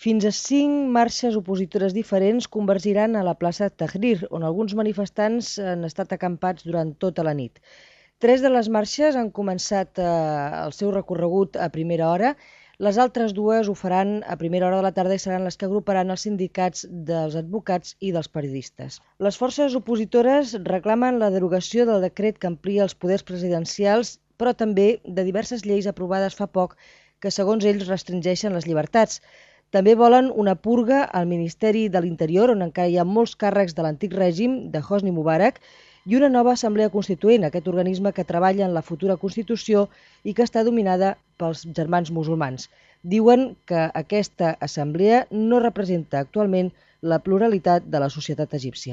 Fins a cinc marxes opositores diferents convergiran a la plaça Tahrir, on alguns manifestants han estat acampats durant tota la nit. Tres de les marxes han començat eh, el seu recorregut a primera hora, les altres dues ho faran a primera hora de la tarda i seran les que agruparan els sindicats dels advocats i dels periodistes. Les forces opositores reclamen la derogació del decret que amplia els poders presidencials, però també de diverses lleis aprovades fa poc que, segons ells, restringeixen les llibertats. També volen una purga al Ministeri de l'Interior, on encara hi ha molts càrrecs de l'antic règim de Hosni Mubarak, i una nova Assemblea Constituent, aquest organisme que treballa en la futura Constitució i que està dominada pels germans musulmans. Diuen que aquesta assemblea no representa actualment la pluralitat de la societat egípcia.